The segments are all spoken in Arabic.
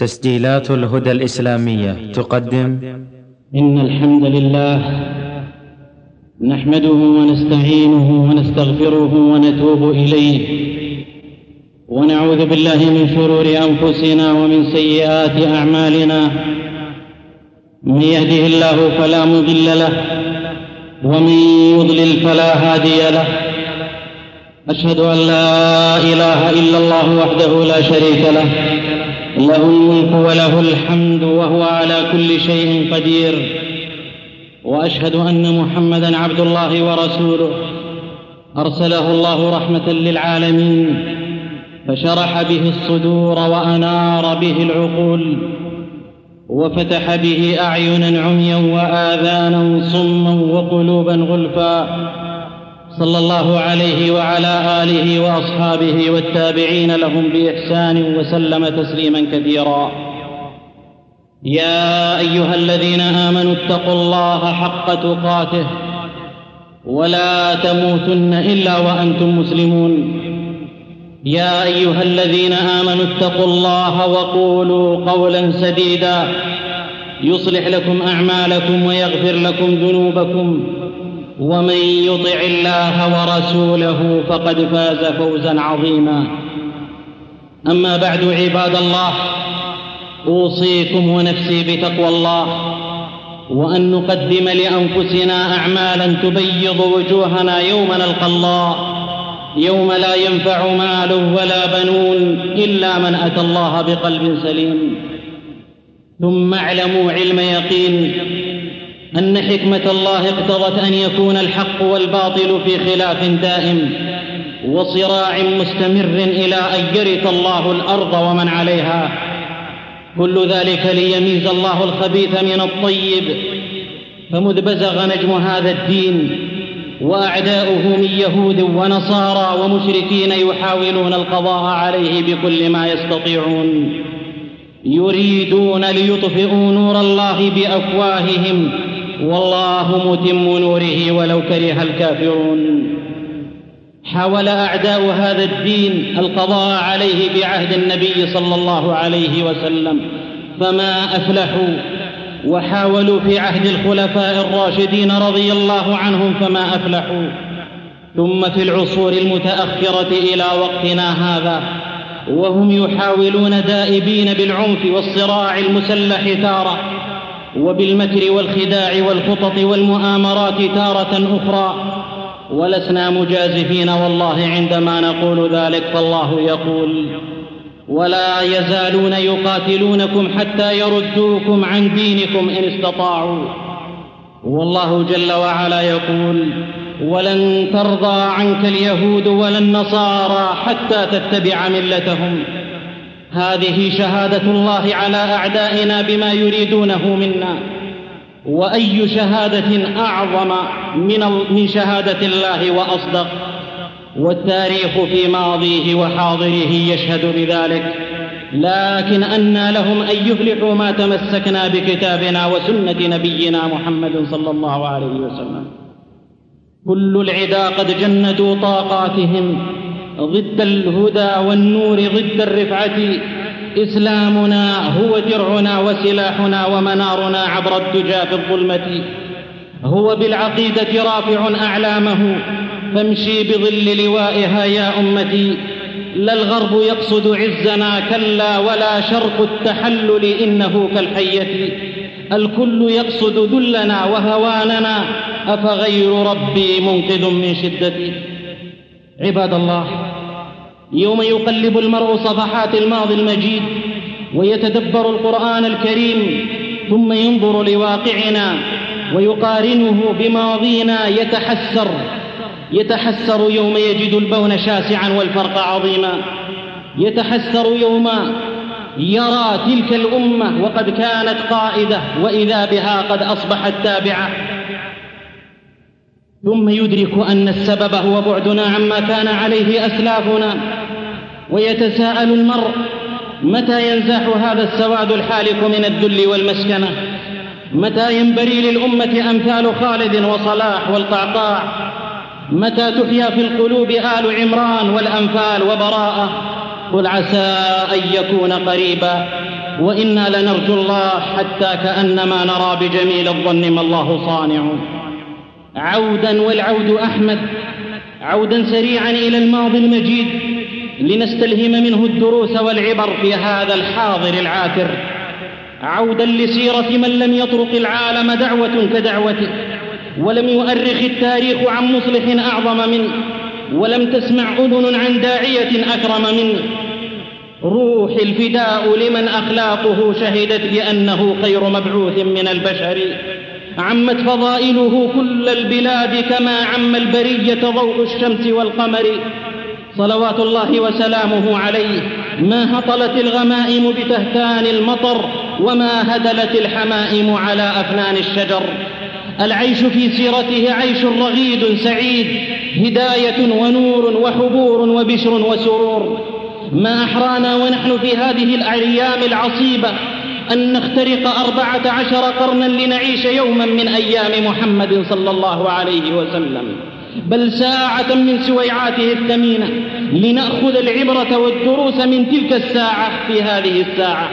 تسجيلات الهدى الإسلامية. تقدم. إن الحمد لله نحمده ونستعينه ونستغفره ونتوب إليه. ونعوذ بالله من شرور أنفسنا ومن سيئات أعمالنا. من يهده الله فلا مضل له ومن يضلل فلا هادي له. أشهد أن لا إله إلا الله وحده لا شريك له. له الملك وله الحمد وهو على كل شيء قدير. وأشهد أن محمدا عبد الله ورسوله. أرسله الله رحمة للعالمين. فشرح به الصدور وأنار به العقول. وفتح به اعينا عميا واذانا صما وقلوبا غلفا. صلى الله عليه وعلى آله وأصحابه والتابعين لهم بإحسان وسلم تسليما كثيرا. يا أيها الذين آمنوا اتقوا الله حق تقاته ولا تموتن إلا وأنتم مسلمون. يا أيها الذين آمنوا اتقوا الله وقولوا قولا سديدا. يصلح لكم أعمالكم ويغفر لكم ذنوبكم. ومن يطع الله ورسوله فقد فاز فوزا عظيما. أما بعد عباد الله أوصيكم ونفسي بتقوى الله وأن نقدم لأنفسنا أعمالا تبيض وجوهنا يوم نلقى الله يوم لا ينفع مال ولا بنون إلا من أتى الله بقلب سليم. ثم اعلموا علم يقين أن حكمة الله اقتضت أن يكون الحق والباطل في خلاف دائم وصراع مستمر إلى أن يرث الله الأرض ومن عليها. كل ذلك ليميز الله الخبيث من الطيب. فمذ بزغ نجم هذا الدين وأعداؤه من يهود ونصارى ومشركين يحاولون القضاء عليه بكل ما يستطيعون. يريدون ليطفئوا نور الله بأفواههم والله متم نوره ولو كره الكافرون. حاول أعداء هذا الدين القضاء عليه بعهد النبي صلى الله عليه وسلم فما أفلحوا وحاولوا في عهد الخلفاء الراشدين رضي الله عنهم فما أفلحوا. ثم في العصور المتأخرة إلى وقتنا هذا وهم يحاولون دائبين بالعنف والصراع المسلح تارة. وبالمكر والخداع والخطط والمؤامرات تارة أخرى ولسنا مجازفين والله عندما نقول ذلك فالله يقول ولا يزالون يقاتلونكم حتى يردوكم عن دينكم إن استطاعوا. والله جل وعلا يقول ولن ترضى عنك اليهود ولا النصارى حتى تتبع ملتهم. هذه شهادة الله على أعدائنا بما يريدونه منا. وأي شهادة أعظم من من شهادة الله وأصدق؟ والتاريخ في ماضيه وحاضره يشهد بذلك. لكن أنى لهم أن يفلحوا ما تمسكنا بكتابنا وسنة نبينا محمد صلى الله عليه وسلم. كل العدا قد جندوا طاقاتهم. ضد الهدى والنور ضد الرفعة. إسلامنا هو درعنا وسلاحنا ومنارنا عبر الدجى في الظلمة. هو بالعقيدة رافع أعلامه. فامشي بظل لوائها يا أمتي. لا الغرب يقصد عزنا كلا ولا شرق التحلل إنه كالحية. الكل يقصد ذلنا وهواننا. أفغير ربي منقذ من شدتي. عباد الله يوم يقلب المرء صفحات الماضي المجيد ويتدبر القرآن الكريم ثم ينظر لواقعنا ويقارنه بماضينا يتحسر يتحسر يوم يجد البون شاسعا والفرق عظيما يتحسر يوم يرى تلك الأمة وقد كانت قائدة وإذا بها قد أصبحت تابعة. ثم يدرك أن السبب هو بعدنا عما كان عليه أسلافنا ويتساءل المرء متى ينزاح هذا السواد الحالك من الذل والمسكنة؟ متى ينبري للأمة أمثال خالد وصلاح والقعقاع؟ متى تحيا في القلوب آل عمران والأنفال وبراءه قل عسى أن يكون قريبا وإنا لنرجو الله حتى كأنما نرى بجميل الظن ما الله صانع. عودا والعود أحمد عودا سريعا إلى الماضي المجيد لنستلهم منه الدروس والعبر في هذا الحاضر العاثر عودا لسيرة من لم يطرق العالم دعوة كدعوته ولم يؤرخ التاريخ عن مصلح أعظم منه ولم تسمع أذن عن داعية أكرم منه. روح الفداء لمن أخلاقه شهدت بأنه خير مبعوث من البشر. عمت فضائله كل البلاد كما عم البرية ضوء الشمس والقمر. صلوات الله وسلامه عليه. ما هطلت الغمائم بتهتان المطر وما هدلت الحمائم على أفنان الشجر. العيش في سيرته عيش رغيد سعيد هداية ونور وحبور وبشر وسرور. ما أحرانا ونحن في هذه الأيام العصيبة أن نخترق أربعة عشر قرنا لنعيش يوما من أيام محمد صلى الله عليه وسلم. بل ساعة من سويعاته الثمينة لنأخذ العبرة والدروس من تلك الساعة في هذه الساعة.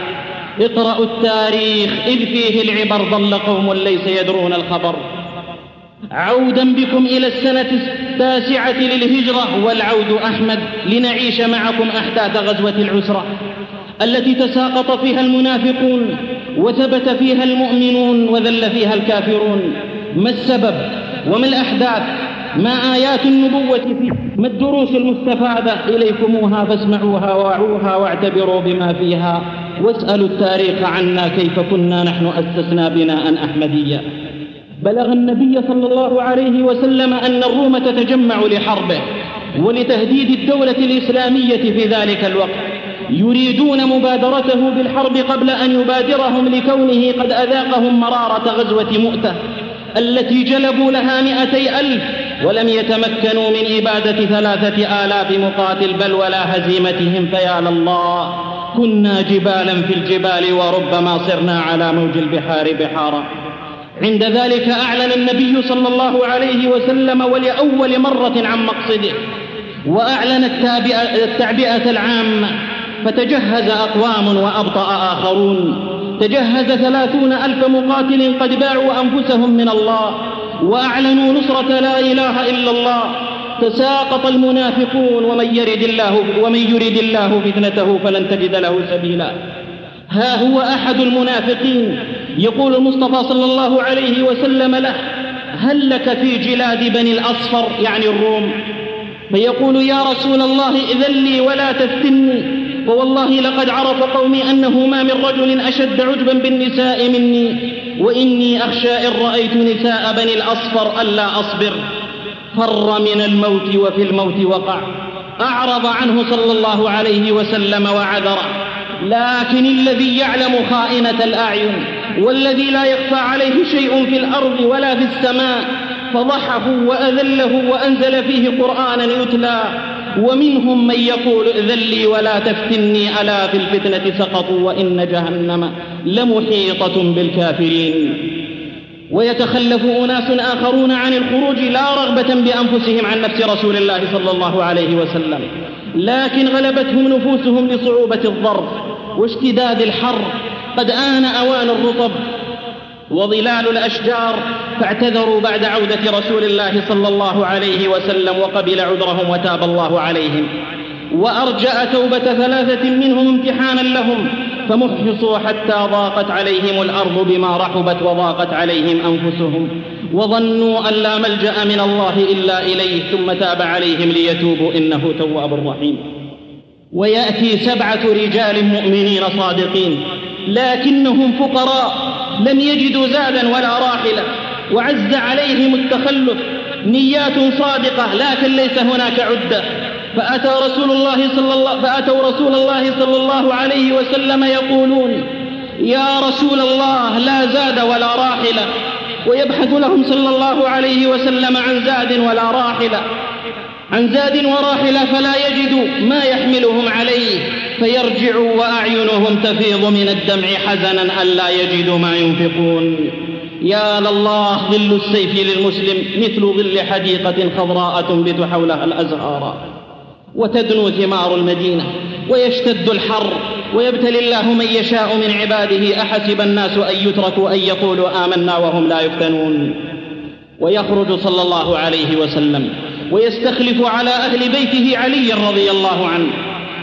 اقرأوا التاريخ إذ فيه العبر ضل قوم ليس يدرون الخبر. عودا بكم إلى السنة التاسعة للهجرة والعود أحمد لنعيش معكم أحداث غزوة العسرة. التي تساقط فيها المنافقون وثبت فيها المؤمنون وذل فيها الكافرون. ما السبب وما الأحداث؟ ما آيات النبوة فيه ما الدروس المستفادة إليكموها فاسمعوها وأعوها واعتبروا بما فيها. واسألوا التاريخ عنا كيف كنا نحن أسسنا بناء أحمديا بلغ النبي صلى الله عليه وسلم أن الروم تتجمع لحربه ولتهديد الدولة الإسلامية في ذلك الوقت. يريدون مبادرته بالحرب قبل أن يبادرهم لكونه قد أذاقهم مرارة غزوة مؤتة التي جلبوا لها مئتي ألف ولم يتمكنوا من إبادة ثلاثة آلاف مقاتل بل ولا هزيمتهم فيا لله كنا جبالا في الجبال وربما صرنا على موج البحار بحارا عند ذلك أعلن النبي صلى الله عليه وسلم ولأول مرة عن مقصده وأعلن التعبئة العامة فتجهز أقوام وأبطأ آخرون. تجهز ثلاثون ألف مقاتل قد باعوا أنفسهم من الله وأعلنوا نصرة لا إله إلا الله. تساقط المنافقون ومن يرد الله ومن يرد الله فتنته فلن تجد له سبيلا. ها هو أحد المنافقين. يقول المصطفى صلى الله عليه وسلم له هل لك في جلاد بني الأصفر يعني الروم؟ فيقول يا رسول الله إذن لي ولا تفتني. ووالله لقد عرف قومي أنه ما من رجل أشد عجبا بالنساء مني وإني أخشى إن رأيت نساء بني الأصفر ألا أصبر. فر من الموت وفي الموت وقع. أعرض عنه صلى الله عليه وسلم وعذره. لكن الذي يعلم خائنة الأعين والذي لا يخفى عليه شيء في الأرض ولا في السماء فضحه وأذله وأنزل فيه قرآنا يتلى. ومنهم من يقول ائذن لي ولا تفتني ألا في الفتنة سقطوا وإن جهنم لمحيطة بالكافرين. ويتخلف أناس آخرون عن الخروج لا رغبة بأنفسهم عن نفس رسول الله صلى الله عليه وسلم لكن غلبتهم نفوسهم لصعوبة الظرف واشتداد الحر. قد آن أوان الرطب وظلال الأشجار فاعتذروا بعد عودة رسول الله صلى الله عليه وسلم وقبل عذرهم وتاب الله عليهم. وأرجأ توبة ثلاثة منهم امتحانا لهم فمحصوا حتى ضاقت عليهم الأرض بما رحبت وضاقت عليهم أنفسهم. وظنوا أن لا ملجأ من الله إلا إليه ثم تاب عليهم ليتوبوا إنه تواب رحيم. ويأتي سبعة رجال مؤمنين صادقين لكنهم فقراء لم يجدوا زادا ولا راحلة وعز عليهم التخلف. نيات صادقة لكن ليس هناك عدة. فأتى رسول الله صلى الله فأتوا رسول الله صلى الله عليه وسلم يقولون يا رسول الله لا زاد ولا راحلة ويبحث لهم صلى الله عليه وسلم عن زاد ولا راحلة عن زاد وراحلة فلا يجدوا ما يحملهم عليه فيرجعوا وأعينهم تفيض من الدمع حزنا ألا يجدوا ما ينفقون. يا لله ظل السيف للمسلم مثل ظل حديقة خضراء تنبت حولها الأزهار. وتدنو ثمار المدينة ويشتد الحر ويبتلي الله من يشاء من عباده. أحسب الناس أن يتركوا أن يقولوا آمنا وهم لا يفتنون. ويخرج صلى الله عليه وسلم. ويستخلف على أهل بيته علي رضي الله عنه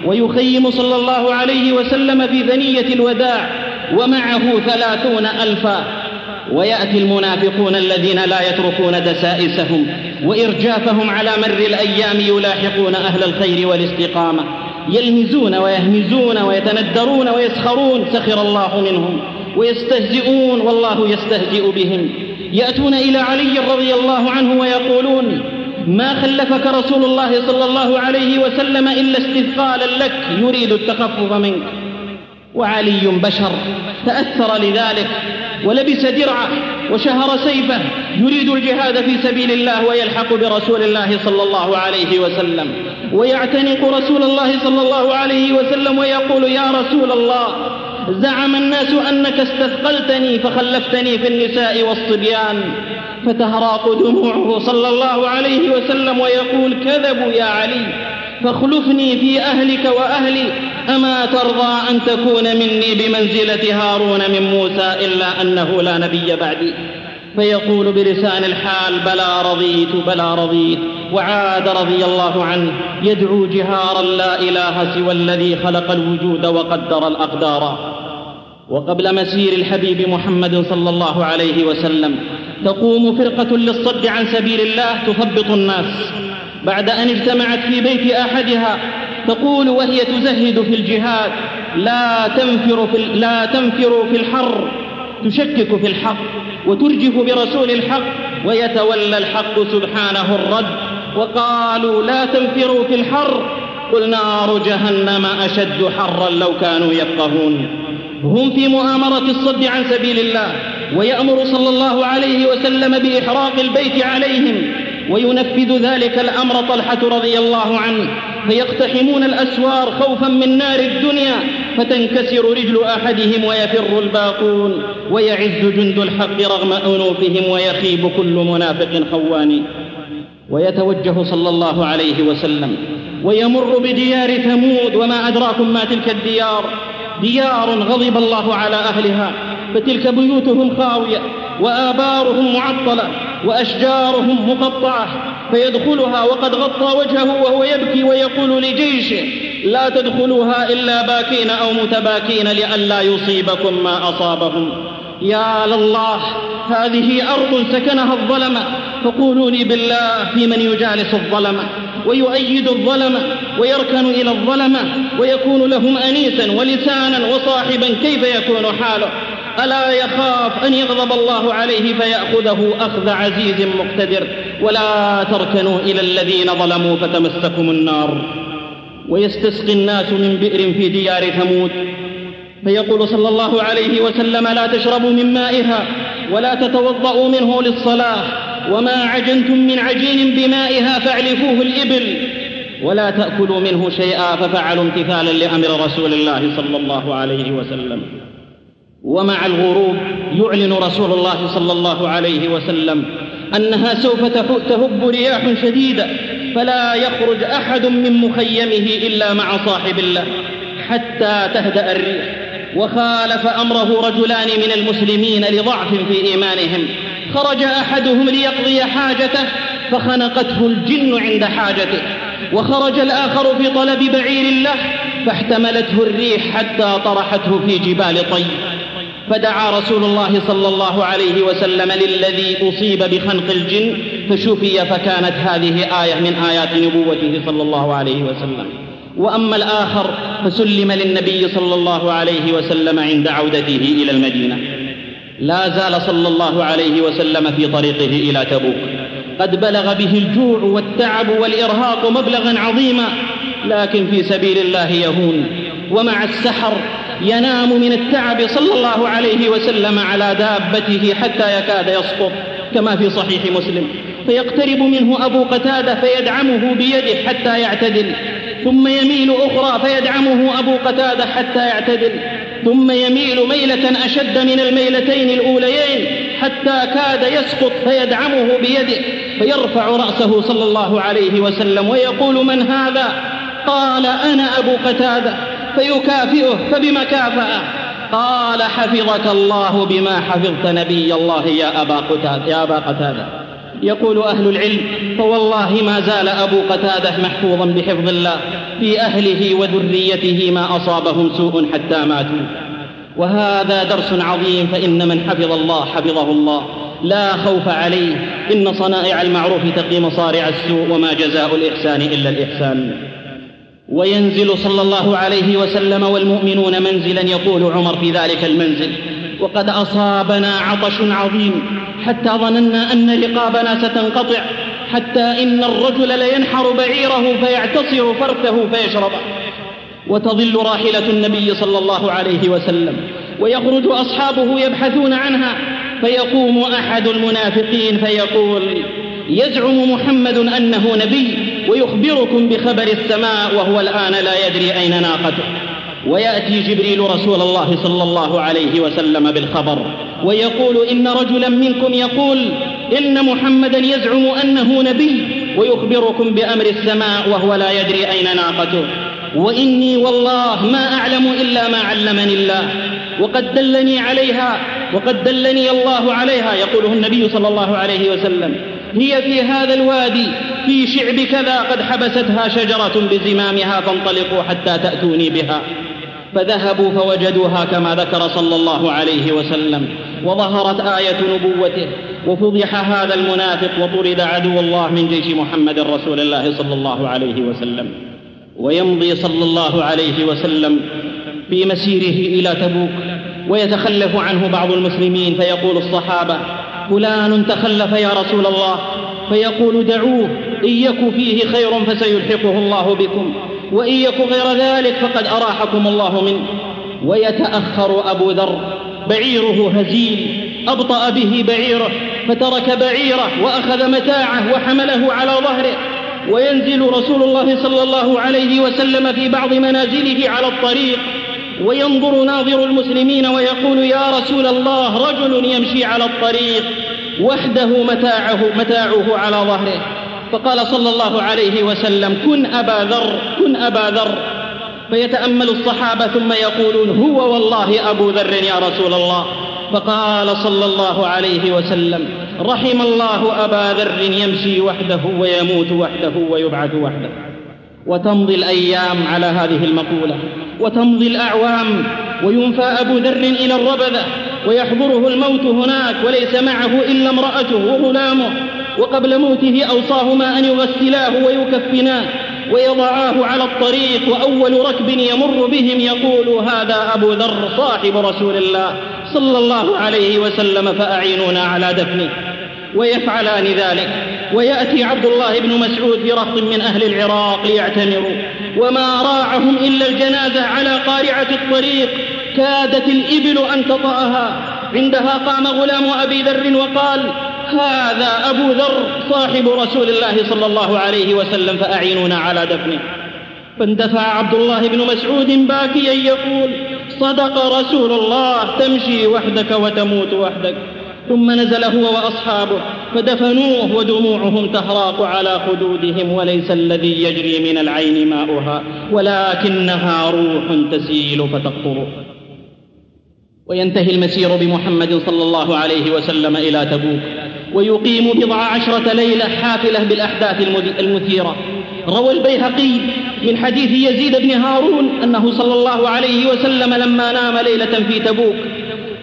ويخيم صلى الله عليه وسلم في ثنية الوداع ومعه ثلاثون ألفا. ويأتي المنافقون الذين لا يتركون دسائسهم وإرجافهم على مر الأيام يلاحقون أهل الخير والاستقامة يلمزون ويهمزون ويتندرون ويسخرون سخر الله منهم ويستهزئون والله يستهزئ بهم. يأتون إلى علي رضي الله عنه ويقولون ما خلفك رسول الله صلى الله عليه وسلم إلا استثقالا لك يريد التخفف منك. وعلي بشر تأثر لذلك ولبس درعة وشهر سيفه يريد الجهاد في سبيل الله ويلحق برسول الله صلى الله عليه وسلم. ويعتنق رسول الله صلى الله عليه وسلم ويقول يا رسول الله زعم الناس أنك استثقلتني فخلفتني في النساء والصبيان فتهراق دموعه صلى الله عليه وسلم ويقول كذبوا يا علي فاخلفني في أهلك وأهلي أما ترضى أن تكون مني بمنزلة هارون من موسى إلا أنه لا نبي بعدي. فيقول بلسان الحال بلى رضيت بلى رضيت وعاد رضي الله عنه يدعو جهارا لا إله سوى الذي خلق الوجود وقدر الأقدار. وقبل مسير الحبيب محمد صلى الله عليه وسلم تقوم فرقة للصد عن سبيل الله تثبط الناس. بعد أن اجتمعت في بيت أحدها تقول وهي تزهد في الجهاد لا تنفر في, لا تنفر في الحر تشكك في الحق وترجف برسول الحق ويتولى الحق سبحانه الرد. وقالوا لا تنفروا في الحر قل نار جهنم أشد حرا لو كانوا يفقهون. هم في مؤامرة الصد عن سبيل الله ويأمر صلى الله عليه وسلم بإحراق البيت عليهم وينفذ ذلك الأمر طلحة رضي الله عنه فيقتحمون الأسوار خوفا من نار الدنيا فتنكسر رجل أحدهم ويفر الباقون ويعز جند الحق رغم أنوفهم ويخيب كل منافق خوان. ويتوجه صلى الله عليه وسلم ويمر بديار ثمود وما أدراكم ما تلك الديار؟ ديار غضب الله على أهلها فتلك بيوتهم خاوية وآبارهم معطلة وأشجارهم مقطعة فيدخلها وقد غطى وجهه وهو يبكي ويقول لجيشه لا تدخلوها إلا باكين أو متباكين لئلا يصيبكم ما أصابهم. يا لله هذه أرض سكنها الظلمة فقولوا لي بالله في من يجالس الظلمة ويؤيد الظلمة ويركن إلى الظلمة ويكون لهم أنيسا ولسانا وصاحبا كيف يكون حاله؟ ألا يخاف أن يغضب الله عليه فيأخذه أخذ عزيز مقتدر؟ ولا تركنوا إلى الذين ظلموا فتمسكم النار. ويستسقي الناس من بئر في ديار ثمود. فيقول صلى الله عليه وسلم لا تشربوا من مائها ولا تتوضأوا منه للصلاة. وما عجنتم من عجين بمائها فاعلفوه الإبل ولا تأكلوا منه شيئا ففعلوا امتثالا لأمر رسول الله صلى الله عليه وسلم. ومع الغروب يعلن رسول الله صلى الله عليه وسلم أنها سوف تهب رياح شديدة فلا يخرج أحد من مخيمه إلا مع صاحب الله حتى تهدأ الريح وخالف أمره رجلان من المسلمين لضعف في إيمانهم. خرج أحدهم ليقضي حاجته فخنقته الجن عند حاجته. وخرج الآخر في طلب بعير له فاحتملته الريح حتى طرحته في جبال طيب فدعا رسول الله صلى الله عليه وسلم للذي أصيب بخنق الجن فشفي فكانت هذه آية من آيات نبوته صلى الله عليه وسلم. وأما الآخر فسلم للنبي صلى الله عليه وسلم عند عودته إلى المدينة. لا زال صلى الله عليه وسلم في طريقه إلى تبوك. قد بلغ به الجوع والتعب والإرهاق مبلغا عظيما لكن في سبيل الله يهون. ومع السحر ينام من التعب صلى الله عليه وسلم على دابته حتى يكاد يسقط كما في صحيح مسلم. فيقترب منه أبو قتادة فيدعمه بيده حتى يعتدل. ثم يميل أخرى فيدعمه أبو قتادة حتى يعتدل. ثم يميل ميلة أشد من الميلتين الأوليين حتى كاد يسقط فيدعمه بيده. فيرفع رأسه صلى الله عليه وسلم ويقول من هذا؟ قال أنا أبو قتادة. فيكافئه فبما كافأه؟ قال حفظك الله بما حفظت نبي الله يا أبا قتادة يا أبا قتادة. يقول أهل العلم فوالله ما زال أبو قتادة محفوظا بحفظ الله في أهله وذريته ما أصابهم سوء حتى ماتوا. وهذا درس عظيم فإن من حفظ الله حفظه الله. لا خوف عليه إن صنائع المعروف تقي مصارع السوء وما جزاء الإحسان إلا الإحسان. وينزل صلى الله عليه وسلم والمؤمنون منزلا يقول عمر في ذلك المنزل وقد أصابنا عطش عظيم حتى ظننا أن رقابنا ستنقطع حتى إن الرجل لينحر بعيره فيعتصر فرثه فيشربه. وتظل راحلة النبي صلى الله عليه وسلم ويخرج أصحابه يبحثون عنها فيقوم أحد المنافقين فيقول يزعم محمد أنه نبي ويخبركم بخبر السماء وهو الآن لا يدري أين ناقته. ويأتي جبريل رسول الله صلى الله عليه وسلم بالخبر. ويقول إن رجلا منكم يقول إن محمدا يزعم أنه نبي ويخبركم بأمر السماء وهو لا يدري أين ناقته. وإني والله ما أعلم إلا ما علمني الله. وقد دلني عليها وقد دلني الله عليها يقوله النبي صلى الله عليه وسلم. هي في هذا الوادي في شعب كذا قد حبستها شجرة بزمامها فانطلقوا حتى تأتوني بها. فذهبوا فوجدوها كما ذكر صلى الله عليه وسلم وظهرت آية نبوته وفضح هذا المنافق وطرد عدو الله من جيش محمد رسول الله صلى الله عليه وسلم. ويمضي صلى الله عليه وسلم في مسيره إلى تبوك ويتخلف عنه بعض المسلمين فيقول الصحابة فلان تخلف يا رسول الله فيقول دعوه إن يك فيه خير فسيلحقه الله بكم وإن يك غير ذلك فقد أراحكم الله منه. ويتأخر أبو ذر بعيره هزيل أبطأ به بعيره فترك بعيره وأخذ متاعه وحمله على ظهره. وينزل رسول الله صلى الله عليه وسلم في بعض منازله على الطريق. وينظر ناظر المسلمين ويقول يا رسول الله رجل يمشي على الطريق وحده متاعه متاعه على ظهره. فقال صلى الله عليه وسلم كن أبا ذر كن أبا ذر. فيتأمل الصحابة ثم يقولون هو والله أبو ذر يا رسول الله. فقال صلى الله عليه وسلم رحم الله أبا ذر يمشي وحده ويموت وحده ويبعث وحده. وتمضي الأيام على هذه المقولة وتمضي الأعوام وينفى أبو ذر إلى الربذة ويحضره الموت هناك وليس معه إلا امرأته وغلامه. وقبل موته أوصاهما أن يغسلاه ويكفناه ويضعاه على الطريق وأول ركب يمر بهم يقول هذا أبو ذر صاحب رسول الله صلى الله عليه وسلم فأعينونا على دفنه ويفعلان ذلك ويأتي عبد الله بن مسعود برهط من أهل العراق ليعتمروا وما راعهم إلا الجنازة على قارعة الطريق كادت الإبل أن تطأها عندها قام غلام أبي ذر وقال هذا أبو ذر صاحب رسول الله صلى الله عليه وسلم فأعينونا على دفنه. فاندفع عبد الله بن مسعود باكيا يقول صدق رسول الله تمشي وحدك وتموت وحدك. ثم نزل هو وأصحابه فدفنوه ودموعهم تهراق على خدودهم وليس الذي يجري من العين ماؤها ولكنها روح تسيل فتقطر وينتهي المسير بمحمد صلى الله عليه وسلم إلى تبوك. ويقيم بضع عشرة ليلة حافلة بالأحداث المثيرة. روى البيهقي من حديث يزيد بن هارون أنه صلى الله عليه وسلم لما نام ليلة في تبوك.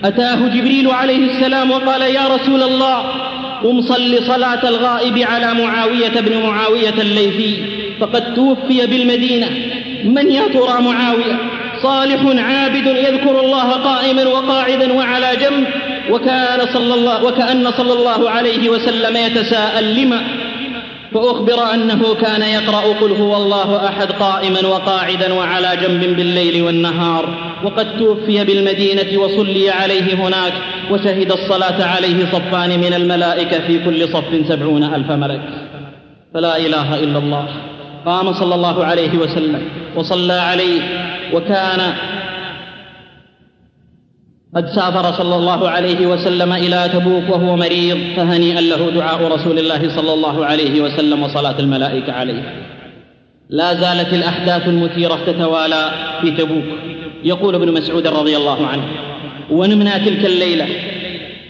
أتاه جبريل عليه السلام وقال يا رسول الله قم صل صلاة الغائب على معاوية بن معاوية الليثي. فقد توفي بالمدينة. من يا ترى معاوية؟ صالح عابد يذكر الله قائما وقاعدا وعلى جنب وكان صلى الله وكأن صلى الله عليه وسلم يتساءل لما فأخبر أنه كان يقرأ قل هو الله أحد قائما وقاعدا وعلى جنب بالليل والنهار. وقد توفي بالمدينة وصلي عليه هناك وشهد الصلاة عليه صفان من الملائكة في كل صف سبعون ألف ملك. فلا إله إلا الله. قام صلى الله عليه وسلم وصلى عليه وكان قد سافر صلى الله عليه وسلم إلى تبوك وهو مريض فهنيئا له دعاء رسول الله صلى الله عليه وسلم وصلاة الملائكة عليه. لا زالت الأحداث المثيرة تتوالى في تبوك. يقول ابن مسعود رضي الله عنه ونمنا تلك الليلة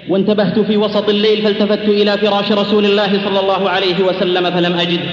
وانتبهت في وسط الليل فالتفت إلى فراش رسول الله صلى الله عليه وسلم فلم أجده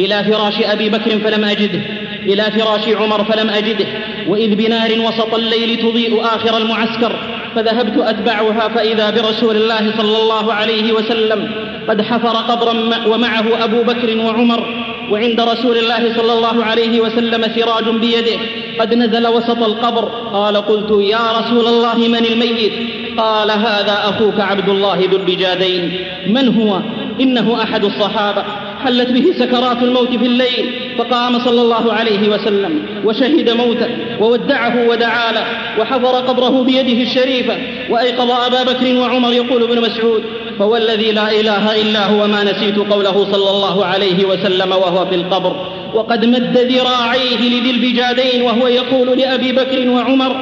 إلى فراش أبي بكر فلم أجده إلى فراش عمر فلم أجده وإذ بنار وسط الليل تضيء آخر المعسكر. فذهبت أتبعها فإذا برسول الله صلى الله عليه وسلم. قد حفر قبرا ومعه أبو بكر وعمر. وعند رسول الله صلى الله عليه وسلم سراج بيده. قد نزل وسط القبر. قال قلت يا رسول الله من الميت؟ قال هذا أخوك عبد الله ذو البجادين من هو؟ إنه أحد الصحابة. حلت به سكرات الموت في الليل. فقام صلى الله عليه وسلم وشهد موته وودعه ودعا له وحفر قبره بيده الشريفة وأيقظ أبا بكر وعمر يقول ابن مسعود فوالذي لا إله إلا هو ما نسيت قوله صلى الله عليه وسلم وهو في القبر وقد مد ذراعيه لذي البجادين وهو يقول لأبي بكر وعمر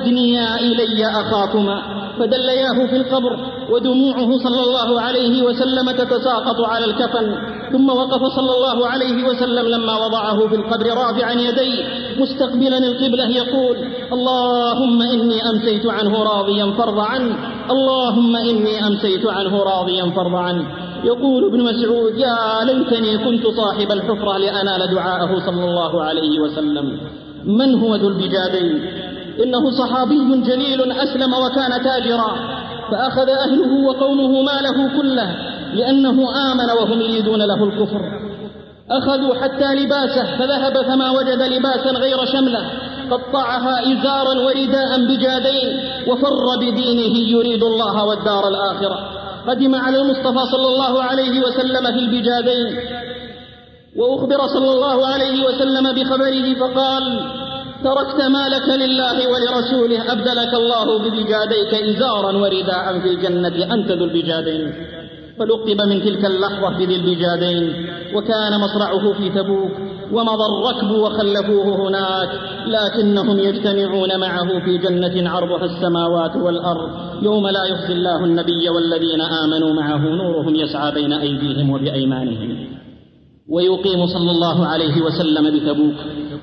أدنيا إلي أخاكما فدلياه في القبر ودموعه صلى الله عليه وسلم تتساقط على الكفن ثم وقف صلى الله عليه وسلم لما وضعه في القبر رافعا يديه مستقبلا القبلة يقول اللهم إني أمسيت عنه راضيا فرض عنه اللهم إني أمسيت عنه راضيا فرض عنه. يقول ابن مسعود يا ليتني كنت صاحب الحفرة لأنال دعاءه صلى الله عليه وسلم. من هو ذو البجادين إنه صحابي جليل أسلم وكان تاجرا فأخذ أهله وقومه ماله كله. لأنه آمن وهم يريدون له الكفر. أخذوا حتى لباسه فذهب فما وجد لباسا غير شملة قطعها إزارا ورداء بجادين وفر بدينه يريد الله والدار الآخرة. قدم على المصطفى صلى الله عليه وسلم في البجادين. وأخبر صلى الله عليه وسلم بخبره فقال تركت مالك لله ولرسوله أبدلك الله ببجاديك إزارا ورداء في الجنة أنت ذو البجادين. فلقب من تلك اللحظة بذي البجادين وكان مصرعه في تبوك ومضى الركب وخلفوه هناك لكنهم يجتمعون معه في جنة عرضها السماوات والأرض يوم لا يخزي الله النبي والذين آمنوا معه نورهم يسعى بين أيديهم وبأيمانهم. ويقيم صلى الله عليه وسلم بتبوك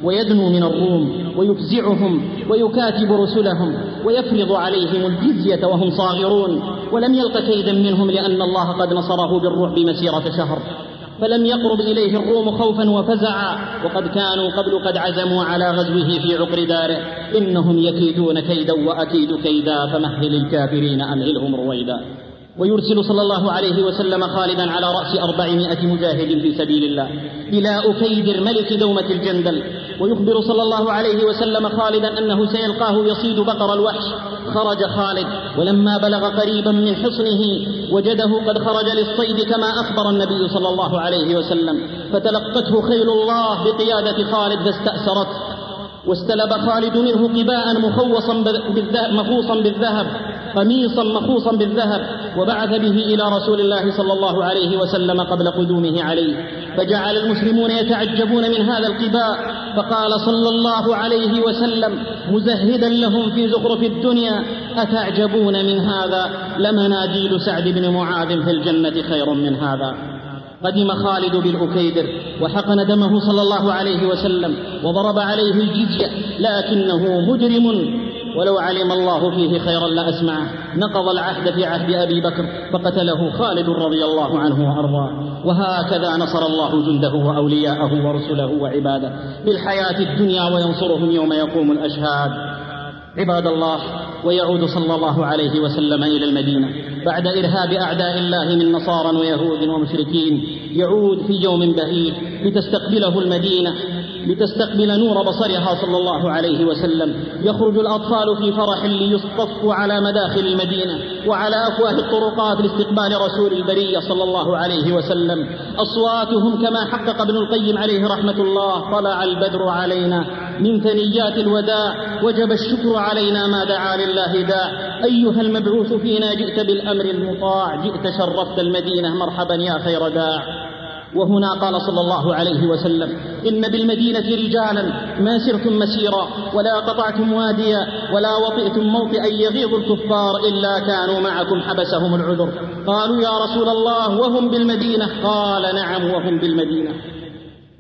ويدنو من الروم ويفزعهم ويكاتب رسلهم ويفرض عليهم الجزية وهم صاغرون. ولم يلق كيدا منهم لأن الله قد نصره بالرعب مسيرة شهر. فلم يقرب إليه الروم خوفا وفزعا. وقد كانوا قبل قد عزموا على غزوه في عقر داره. إنهم يكيدون كيدا وأكيد كيدا فمهل الكافرين أمهلهم رويدا. ويرسل صلى الله عليه وسلم خالدا على رأس أربعمائة مجاهد في سبيل الله. إلى أكيدر ملك دومة الجندل. ويخبر صلى الله عليه وسلم خالدا أنه سيلقاه يصيد بقر الوحش. خرج خالد ولما بلغ قريبا من حصنه وجده قد خرج للصيد كما أخبر النبي صلى الله عليه وسلم. فتلقته خيل الله بقيادة خالد فاستأسرته. واستلب خالد منه قباء مخوصا بالذهب مخوصا بالذهب. قميصا مخوصا بالذهب وبعث به إلى رسول الله صلى الله عليه وسلم قبل قدومه عليه. فجعل المسلمون يتعجبون من هذا القباء فقال صلى الله عليه وسلم مزهدا لهم في زخرف الدنيا أتعجبون من هذا؟ لمناديل سعد بن معاذ في الجنة خير من هذا؟ قدم خالد بالأكيدر وحقن دمه صلى الله عليه وسلم وضرب عليه الجزية لكنه مجرم. ولو علم الله فيه خيرا لأسمعه. نقض العهد في عهد أبي بكر فقتله خالد رضي الله عنه وأرضاه. وهكذا نصر الله جنده وأولياءه ورسله وعباده. في الحياة الدنيا وينصرهم يوم يقوم الأشهاد. عباد الله ويعود صلى الله عليه وسلم إلى المدينة. بعد إرهاب أعداء الله من نصارى ويهود ومشركين يعود في يوم بهيج لتستقبله المدينة لتستقبل نور بصرها صلى الله عليه وسلم. يخرج الأطفال في فرح ليصطفوا على مداخل المدينة وعلى أفواه الطرقات لاستقبال رسول البرية صلى الله عليه وسلم. أصواتهم كما حقق ابن القيم عليه رحمة الله طلع البدر علينا. من ثنيات الوداع وجب الشكر علينا ما دعا لله داع. أيها المبعوث فينا جئت بالأمر المطاع جئت شرفت المدينة مرحبا يا خير داع. وهنا قال صلى الله عليه وسلم إن بالمدينة رجالا ما سرتم مسيرا ولا قطعتم واديا ولا وطئتم موطئا يغيظ الكفار إلا كانوا معكم حبسهم العذر. قالوا يا رسول الله وهم بالمدينة؟ قال نعم وهم بالمدينة.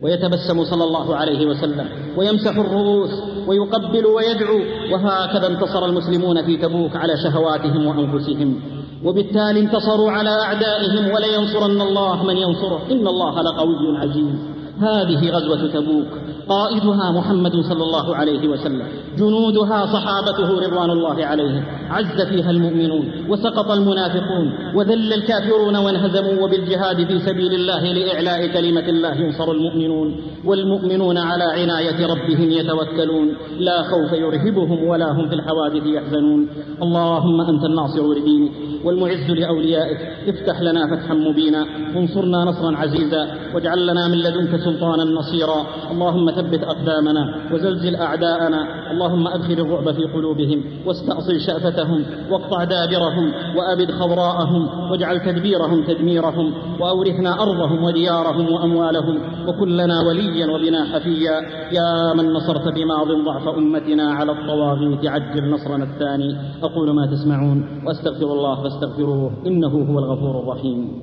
ويتبسم صلى الله عليه وسلم ويمسح الرؤوس ويقبل ويدعو وهكذا انتصر المسلمون في تبوك على شهواتهم وأنفسهم. وبالتالي انتصروا على أعدائهم ولينصرن الله من ينصره. إن الله لقوي عزيز. هذه غزوة تبوك. قائدها محمد صلى الله عليه وسلم. جنودها صحابته رضوان الله عليهم. عز فيها المؤمنون. وسقط المنافقون. وذل الكافرون وانهزموا وبالجهاد في سبيل الله لإعلاء كلمة الله ينصر المؤمنون. والمؤمنون على عناية ربهم يتوكلون. لا خوف يرهبهم ولا هم في الحوادث يحزنون. اللهم أنت الناصر لدينك والمعز لأوليائك. افتح لنا فتحا مبينا. وانصرنا نصرا عزيزا. واجعل لنا من لدنك سلطانا نصيرا. اللهم ثبت أقدامنا وزلزل أعداءنا. اللهم أدخل الرعب في قلوبهم واستاصل شأفتهم واقطع دابرهم وأبد خضراءهم واجعل تدبيرهم تدميرهم وأورثنا أرضهم وديارهم وأموالهم. وكن لنا وليا وبنا حفيا. يا من نصرت بماض ضعف أمتنا على الطواغيت عجل نصرنا الثاني. أقول ما تسمعون وأستغفر الله فاستغفروه إنه هو الغفور الرحيم.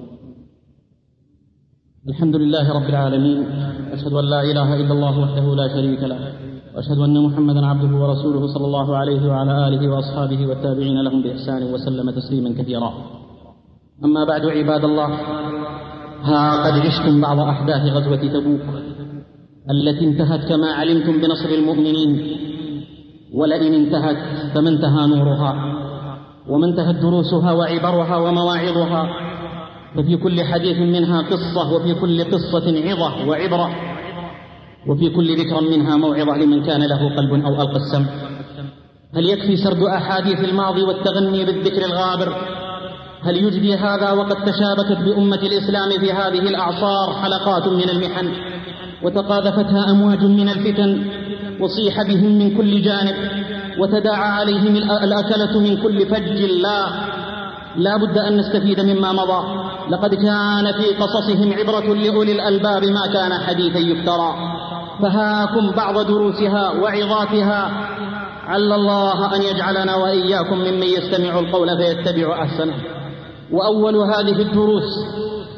الحمد لله رب العالمين. أشهد أن لا إله إلا الله وحده لا شريك له. وأشهد أن محمدا عبده ورسوله صلى الله عليه وعلى آله وأصحابه والتابعين لهم بإحسان وسلم تسليما كثيرا. أما بعد عباد الله ها قد عشتم بعض أحداث غزوة تبوك. التي انتهت كما علمتم بنصر المؤمنين ولئن انتهت فما انتهى نورها وما انتهت دروسها وعبرها ومواعظها ففي كل حديث منها قصة وفي كل قصة عظة وعبرة وفي كل ذكر منها موعظة لمن كان له قلب أو ألقى السمع هل يكفي سرد أحاديث الماضي والتغني بالذكر الغابر؟ هل يجدي هذا وقد تشابكت بأمة الإسلام في هذه الأعصار حلقات من المحن؟ وتقاذفتها أمواج من الفتن وصيح بهم من كل جانب وتداعى عليهم الأكلة من كل فج لا لا بد أن نستفيد مما مضى. لقد كان في قصصهم عبرة لأولي الألباب ما كان حديثا يفترى. فهاكم بعض دروسها وعظاتها. عل الله أن يجعلنا وإياكم ممن يستمع القول فيتبع أحسنه. وأول هذه الدروس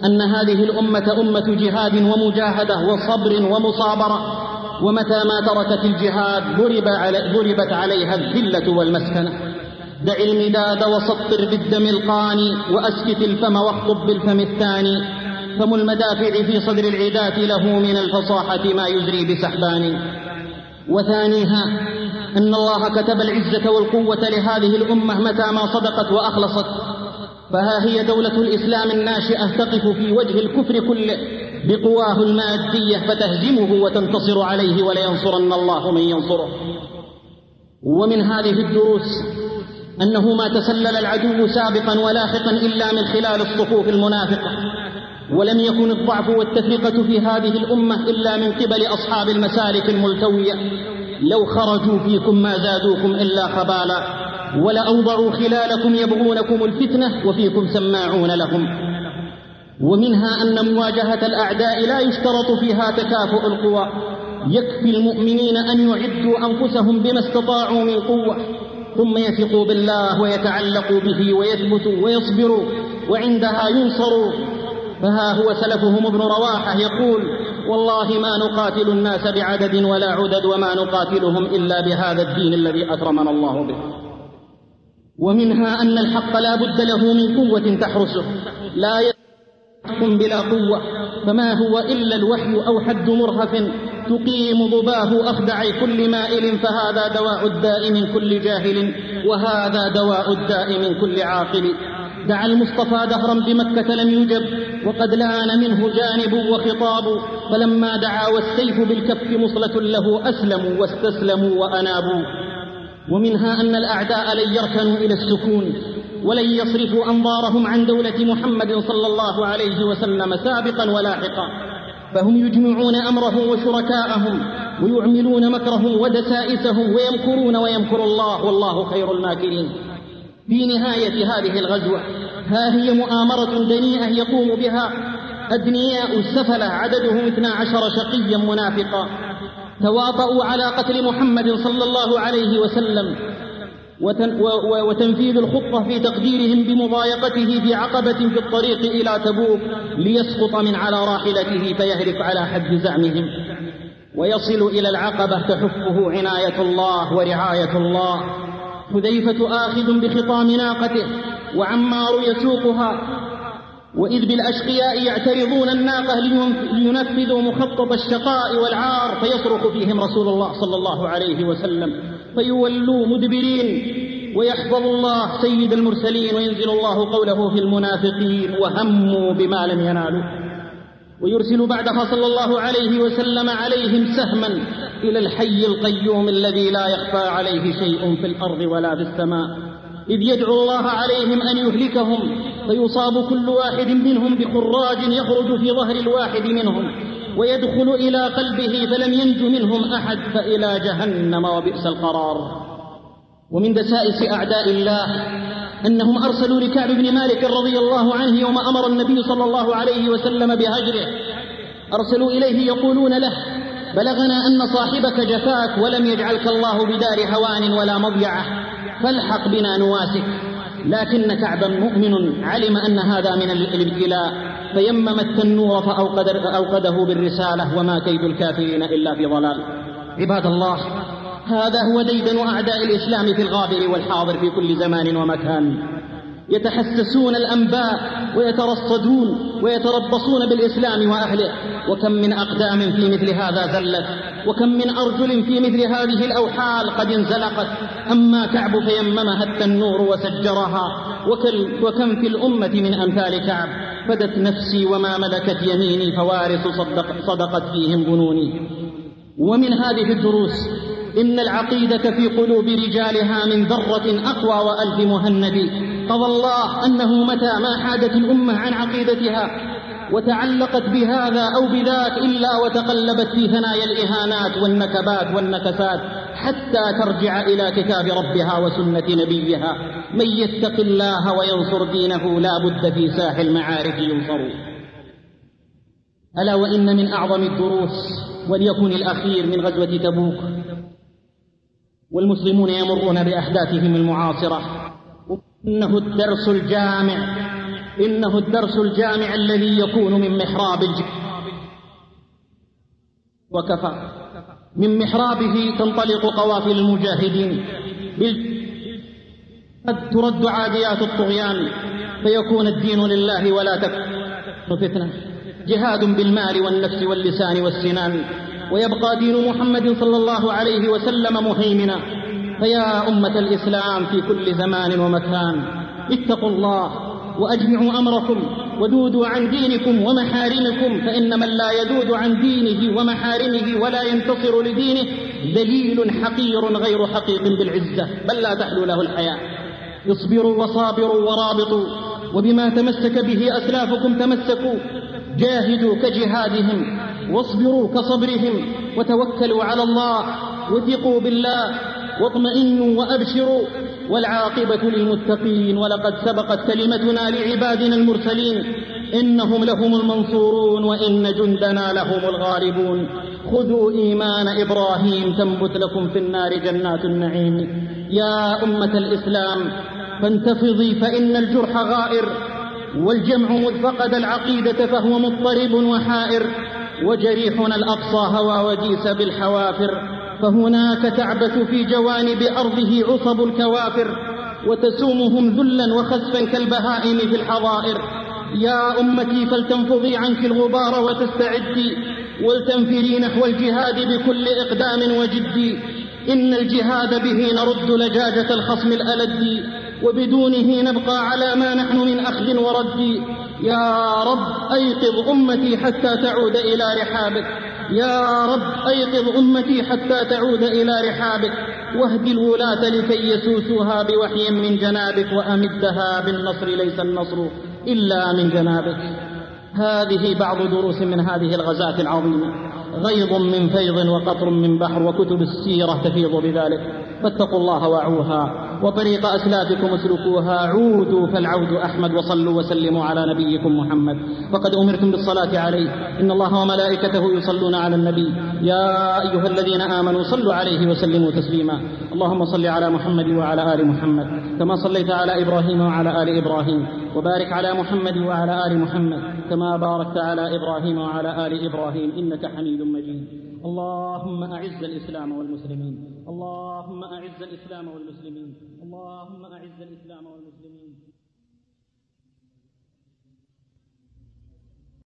أن هذه الأمة أمة جهاد ومجاهدة وصبر ومصابرة ومتى ما تركت الجهاد ضرب علي ضربت عليها الذلة والمسكنة. دع المداد وسطر بالدم القاني وأسكت الفم واخطب بالفم الثاني. فم المدافع في صدر العداة له من الفصاحة ما يزري بسحبان. وثانيها أن الله كتب العزة والقوة لهذه الأمة متى ما صدقت وأخلصت. فها هي دولة الإسلام الناشئة تقف في وجه الكفر كله بقواه المادية فتهزمه وتنتصر عليه ولينصرن الله من ينصره. ومن هذه الدروس أنه ما تسلل العدو سابقا ولاحقا إلا من خلال الصفوف المنافقة ولم يكن الضعف والتفرقة في هذه الأمة إلا من قبل أصحاب المسالك الملتوية. لو خرجوا فيكم ما زادوكم إلا خبالا. ولأوضعوا خلالكم يبغونكم الفتنة وفيكم سماعون لهم. ومنها أن مواجهة الأعداء لا يشترط فيها تكافؤ القوى. يكفي المؤمنين أن يعدوا أنفسهم بما استطاعوا من قوة ثم يثقوا بالله ويتعلقوا به ويثبتوا ويصبروا وعندها ينصروا. فها هو سلفهم ابن رواحة يقول والله ما نقاتل الناس بعدد ولا عدد وما نقاتلهم إلا بهذا الدين الذي أكرمنا الله به. ومنها أن الحق لا بد له من قوة تحرسه. لا يحكم بلا قوة فما هو إلا الوحي أو حد مرهف تقيم ضباه أخدع كل مائل فهذا دواء الداء من كل جاهل وهذا دواء الداء من كل عاقل. دعا المصطفى دهرا بمكة لم يجب وقد لأن منه جانب وخطاب. فلما دعا والسيف بالكف مصلة له أسلموا واستسلموا وأنابوا. ومنها أن الأعداء لن يركنوا إلى السكون ولن يصرفوا أنظارهم عن دولة محمد صلى الله عليه وسلم سابقا ولاحقا. فهم يجمعون أمرهم وشركاءهم ويعملون مكرهم ودسائسهم ويمكرون ويمكر الله والله خير الماكرين. في نهاية هذه الغزوة ها هي مؤامرة دنيئة يقوم بها أدنياء السفلة عددهم اثنا عشر شقيا منافقا. تواطؤوا على قتل محمد صلى الله عليه وسلم وتنفيذ الخطة في تقديرهم بمضايقته في عقبة في الطريق إلى تبوك ليسقط من على راحلته فيهلك على حد زعمهم ويصل إلى العقبة تحفه عناية الله ورعاية الله. حذيفة آخذ بخطام ناقته وعمار يسوقها وإذ بالأشقياء يعترضون الناقة لينفذوا مخطط الشقاء والعار فيصرخ فيهم رسول الله صلى الله عليه وسلم فيولوا مدبرين ويحفظ الله سيد المرسلين وينزل الله قوله في المنافقين وهموا بما لم ينالوا. ويرسل بعدها صلى الله عليه وسلم عليهم سهما إلى الحي القيوم الذي لا يخفى عليه شيء في الأرض ولا في السماء. إذ يدعو الله عليهم أن يهلكهم فيصاب كل واحد منهم بخراج يخرج في ظهر الواحد منهم ويدخل إلى قلبه فلم ينج منهم أحد فإلى جهنم وبئس القرار. ومن دسائس أعداء الله أنهم أرسلوا لكعب بن مالك رضي الله عنه يوم أمر النبي صلى الله عليه وسلم بهجره. أرسلوا إليه يقولون له بلغنا أن صاحبك جفاك ولم يجعلك الله بدار هوان ولا مضيعة. فالحق بنا نواسك لكن كعبا مؤمن علم أن هذا من الابتلاء فيمم التنور فأوقد أوقده بالرسالة وما كيد الكافرين إلا في ضلال. عباد الله هذا هو ديدن أعداء الإسلام في الغابر والحاضر في كل زمان ومكان. يتحسسون الأنباء ويترصدون ويتربصون بالإسلام وأهله. وكم من أقدام في مثل هذا زلت وكم من أرجل في مثل هذه الأوحال قد انزلقت. أما كعب فيممها التنور وسجرها وكم في الأمة من أمثال كعب. فدت نفسي وما ملكت يميني فوارث صدق صدقت فيهم ظنوني ومن هذه الدروس إن العقيدة في قلوب رجالها من ذرة أقوى وألف مهند قضى الله أنه متى ما حادت الأمة عن عقيدتها وتعلقت بهذا أو بذاك إلا وتقلبت في ثنايا الإهانات والنكبات والنكسات حتى ترجع إلى كتاب ربها وسنة نبيها. من يتق الله وينصر دينه لا بد في ساح المعارف ينصر. ألا وإن من أعظم الدروس وليكن الأخير من غزوة تبوك. والمسلمون يمرون بأحداثهم المعاصرة. إنه الدرس الجامع. إنه الدرس الجامع الذي يكون من محراب وكفى. من محرابه تنطلق قوافل المجاهدين. قد ترد عاديات الطغيان. فيكون الدين لله ولا تكون فتنة. جهاد بالمال والنفس واللسان والسنان. ويبقى دين محمد صلى الله عليه وسلم مهيمنا. فيا أمة الإسلام في كل زمان ومكان اتقوا الله وأجمعوا أمركم ودودوا عن دينكم ومحارمكم فإن من لا يدود عن دينه ومحارمه ولا ينتصر لدينه دليل حقير غير حقيق بالعزة بل لا تحلو له الحياة. اصبروا وصابروا ورابطوا وبما تمسك به أسلافكم تمسكوا. جاهدوا كجهادهم واصبروا كصبرهم وتوكلوا على الله وثقوا بالله واطمئنوا وأبشروا والعاقبة للمتقين. ولقد سبقت كلمتنا لعبادنا المرسلين. إنهم لهم المنصورون وإن جندنا لهم الغالبون. خذوا إيمان إبراهيم تنبت لكم في النار جنات النعيم. يا أمة الإسلام فانتفضي فإن الجرح غائر والجمع مذ فقد العقيدة فهو مضطرب وحائر. وجريحنا الأقصى هوى وجيس بالحوافر. فهناك تعبث في جوانب أرضه عصب الكوافر وتسومهم ذلا وخسفا كالبهائم في الحظائر. يا أمتي فلتنفضي عنك الغبار وتستعدي ولتنفري نحو الجهاد بكل إقدام وجد. إن الجهاد به نرد لجاجة الخصم الألد. وبدونه نبقى على ما نحن من أخذ ورد. يا رب أيقظ أمتي حتى تعود إلى رحابك. يا رب أيقظ أمتي حتى تعود إلى رحابك واهد الولاة لكي يسوسوها بوحي من جنابك وأمدها بالنصر ليس النصر إلا من جنابك. هذه بعض دروس من هذه الغزاة العظيمة غيض من فيض وقطر من بحر وكتب السيرة تفيض بذلك. فاتقوا الله وعوها وطريق أسلافكم اسلكوها. عودوا فالعود أحمد وصلوا وسلموا على نبيكم محمد. فقد أمرتم بالصلاة عليه. إن الله وملائكته يصلون على النبي. يا أيها الذين آمنوا صلوا عليه وسلموا تسليما. اللهم صل على محمد وعلى آل محمد. كما صليت على إبراهيم وعلى آل إبراهيم. وبارك على محمد وعلى آل محمد. كما باركت على إبراهيم وعلى آل إبراهيم. إنك حميد مجيد. اللهم أعز الإسلام والمسلمين. اللهم أعز الإسلام والمسلمين. اللهم أعز الإسلام والمسلمين.